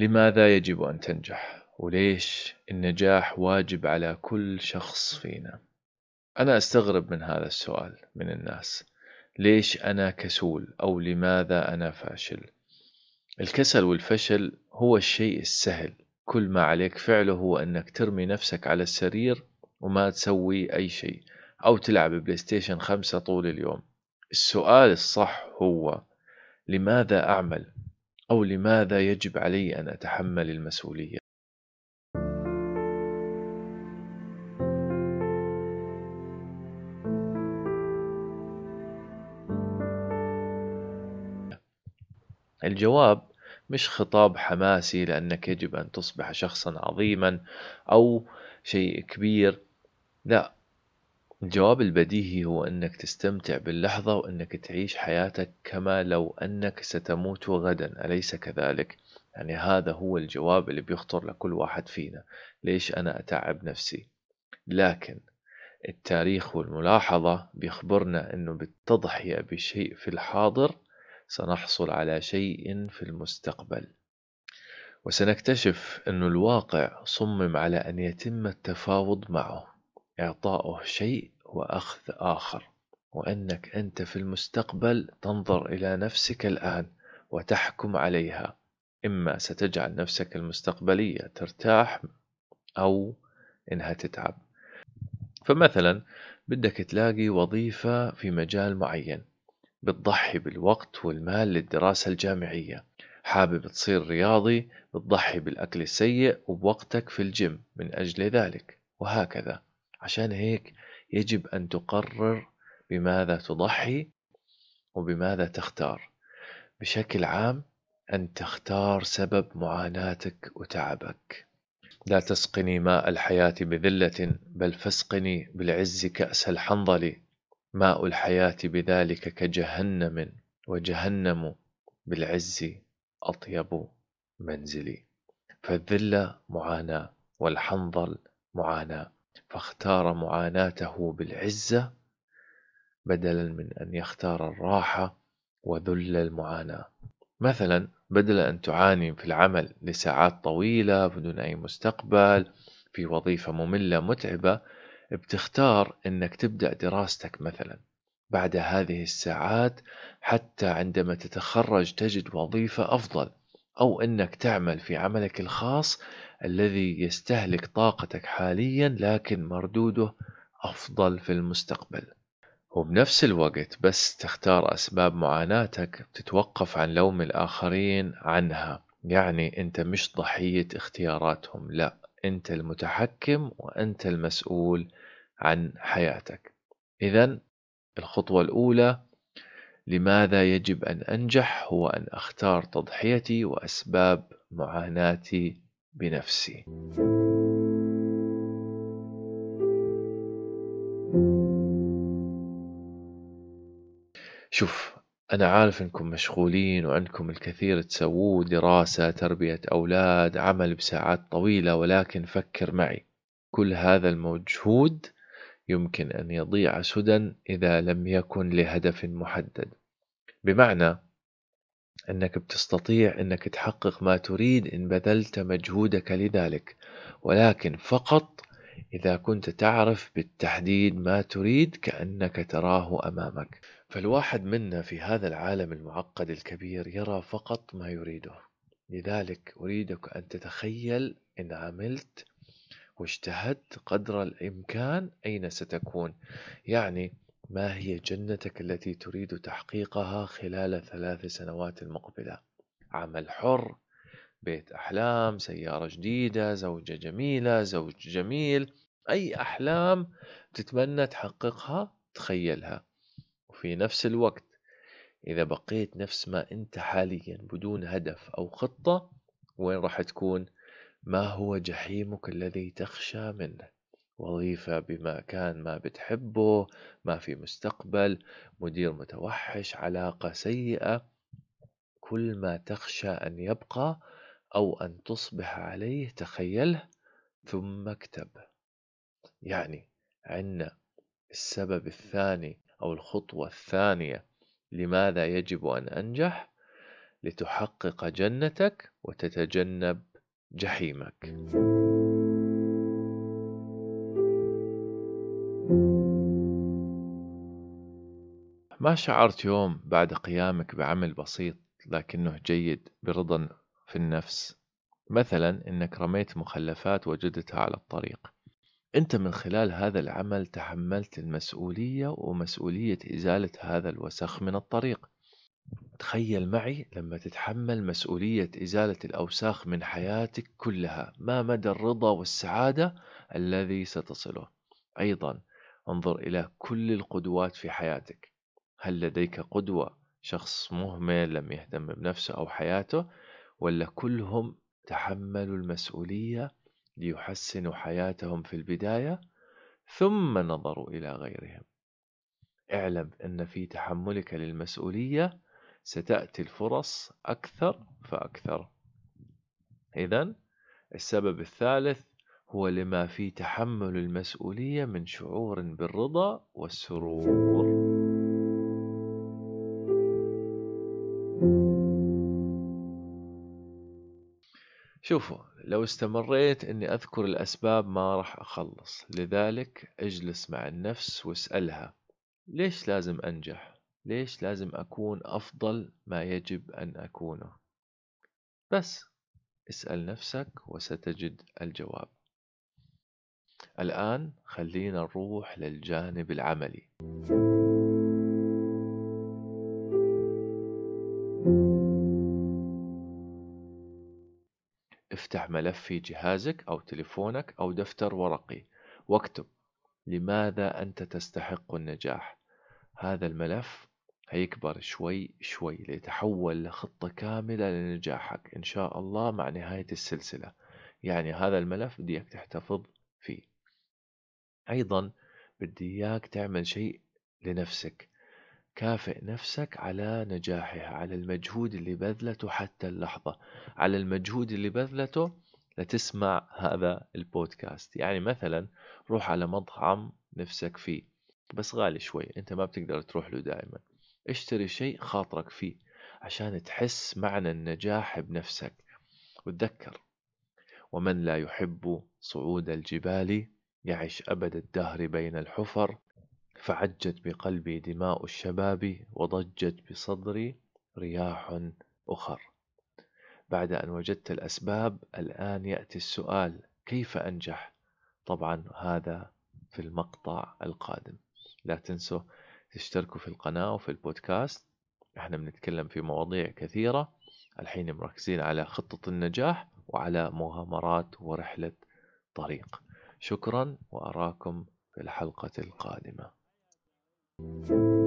لماذا يجب أن تنجح؟ وليش النجاح واجب على كل شخص فينا؟ أنا أستغرب من هذا السؤال من الناس ليش أنا كسول أو لماذا أنا فاشل؟ الكسل والفشل هو الشيء السهل كل ما عليك فعله هو أنك ترمي نفسك على السرير وما تسوي أي شيء أو تلعب بلاي ستيشن خمسة طول اليوم السؤال الصح هو لماذا أعمل أو لماذا يجب علي أن أتحمل المسؤولية؟ الجواب مش خطاب حماسي لأنك يجب أن تصبح شخصا عظيما أو شيء كبير لا. الجواب البديهي هو أنك تستمتع باللحظة وأنك تعيش حياتك كما لو أنك ستموت غدا أليس كذلك؟ يعني هذا هو الجواب اللي بيخطر لكل واحد فينا ليش أنا أتعب نفسي؟ لكن التاريخ والملاحظة بيخبرنا أنه بالتضحية بشيء في الحاضر سنحصل على شيء في المستقبل وسنكتشف أن الواقع صمم على أن يتم التفاوض معه إعطاؤه شيء وأخذ آخر. وأنك أنت في المستقبل تنظر إلى نفسك الآن وتحكم عليها. إما ستجعل نفسك المستقبلية ترتاح أو إنها تتعب. فمثلا بدك تلاقي وظيفة في مجال معين. بتضحي بالوقت والمال للدراسة الجامعية. حابب تصير رياضي بتضحي بالأكل السيء وبوقتك في الجيم من أجل ذلك. وهكذا. عشان هيك يجب أن تقرر بماذا تضحي وبماذا تختار. بشكل عام أن تختار سبب معاناتك وتعبك. لا تسقني ماء الحياة بذلة بل فاسقني بالعز كأس الحنظل. ماء الحياة بذلك كجهنم وجهنم بالعز أطيب منزلي. فالذلة معاناة والحنظل معاناة. فاختار معاناته بالعزة بدلا من أن يختار الراحة وذل المعاناة. مثلا بدل أن تعاني في العمل لساعات طويلة بدون أي مستقبل في وظيفة مملة متعبة بتختار أنك تبدأ دراستك مثلا. بعد هذه الساعات حتى عندما تتخرج تجد وظيفة أفضل. أو أنك تعمل في عملك الخاص الذي يستهلك طاقتك حاليا لكن مردوده أفضل في المستقبل. وبنفس الوقت بس تختار أسباب معاناتك تتوقف عن لوم الآخرين عنها. يعني أنت مش ضحية اختياراتهم لا أنت المتحكم وأنت المسؤول عن حياتك. إذا الخطوة الأولى لماذا يجب أن أنجح هو أن أختار تضحيتي وأسباب معاناتي بنفسي. شوف أنا عارف إنكم مشغولين وعندكم الكثير تسووه دراسة تربية أولاد عمل بساعات طويلة ولكن فكر معي. كل هذا المجهود يمكن أن يضيع سدى إذا لم يكن لهدف محدد. بمعنى أنك بتستطيع أنك تحقق ما تريد إن بذلت مجهودك لذلك ولكن فقط إذا كنت تعرف بالتحديد ما تريد كأنك تراه أمامك. فالواحد منا في هذا العالم المعقد الكبير يرى فقط ما يريده. لذلك أريدك أن تتخيل إن عملت واجتهدت قدر الإمكان أين ستكون. يعني ما هي جنتك التي تريد تحقيقها خلال ثلاث سنوات المقبلة عمل حر بيت أحلام سيارة جديدة زوجة جميلة زوج جميل أي أحلام تتمنى تحققها تخيلها. وفي نفس الوقت إذا بقيت نفس ما أنت حاليا بدون هدف أو خطة وين راح تكون؟ ما هو جحيمك الذي تخشى منه؟ وظيفة بمكان ما بتحبه ما في مستقبل مدير متوحش علاقة سيئة. كل ما تخشى أن يبقى أو أن تصبح عليه تخيله ثم اكتبه يعني عندنا السبب الثاني أو الخطوة الثانية لماذا يجب أن أنجح؟ لتحقق جنتك وتتجنب جحيمك. ما شعرت يوم بعد قيامك بعمل بسيط لكنه جيد برضا في النفس؟ مثلا إنك رميت مخلفات وجدتها على الطريق. أنت من خلال هذا العمل تحملت المسؤولية ومسؤولية إزالة هذا الوسخ من الطريق. تخيل معي لما تتحمل مسؤولية إزالة الأوساخ من حياتك كلها ما مدى الرضا والسعادة الذي ستصله؟ أيضا انظر إلى كل القدوات في حياتك. هل لديك قدوة؟ شخص مهمل لم يهتم بنفسه أو حياته ولا كلهم تحملوا المسؤولية ليحسنوا حياتهم في البداية ثم نظروا إلى غيرهم؟ اعلم أن في تحملك للمسؤولية ستأتي الفرص أكثر فأكثر. إذا السبب الثالث هو لما في تحمل المسؤولية من شعور بالرضا والسرور. شوفوا لو استمريت إني أذكر الأسباب ما راح أخلص. لذلك اجلس مع النفس واسألها ليش لازم أنجح؟ ليش لازم أكون أفضل ما يجب أن أكونه؟ بس اسأل نفسك وستجد الجواب. الآن خلينا نروح للجانب العملي. افتح ملف في جهازك أو تليفونك أو دفتر ورقي. واكتب لماذا أنت تستحق النجاح؟ هذا الملف هيكبر شوي شوي ليتحول لخطة كاملة لنجاحك إن شاء الله مع نهاية السلسلة. يعني هذا الملف بدي إياك تحتفظ فيه. أيضا بدي إياك تعمل شيء لنفسك. كافئ نفسك على نجاحها على المجهود اللي بذلته حتى اللحظة. على المجهود اللي بذلته لتسمع هذا البودكاست. يعني مثلا روح على مطعم نفسك فيه بس غالي شوي أنت ما بتقدر تروح له دائما. اشتري شيء خاطرك فيه عشان تحس معنى النجاح بنفسك. وتذكر ومن لا يحب صعود الجبال يعش أبد الدهر بين الحفر فعجت بقلبي دماء الشباب وضجت بصدري رياح أخر. بعد أن وجدت الأسباب الآن يأتي السؤال كيف أنجح؟ طبعا هذا في المقطع القادم. لا تنسوا تشتركوا في القناة وفي البودكاست. إحنا بنتكلم في مواضيع كثيرة. الحين مركزين على خطة النجاح وعلى مغامرات ورحلة طريق. شكرا وأراكم في الحلقة القادمة. Thank you.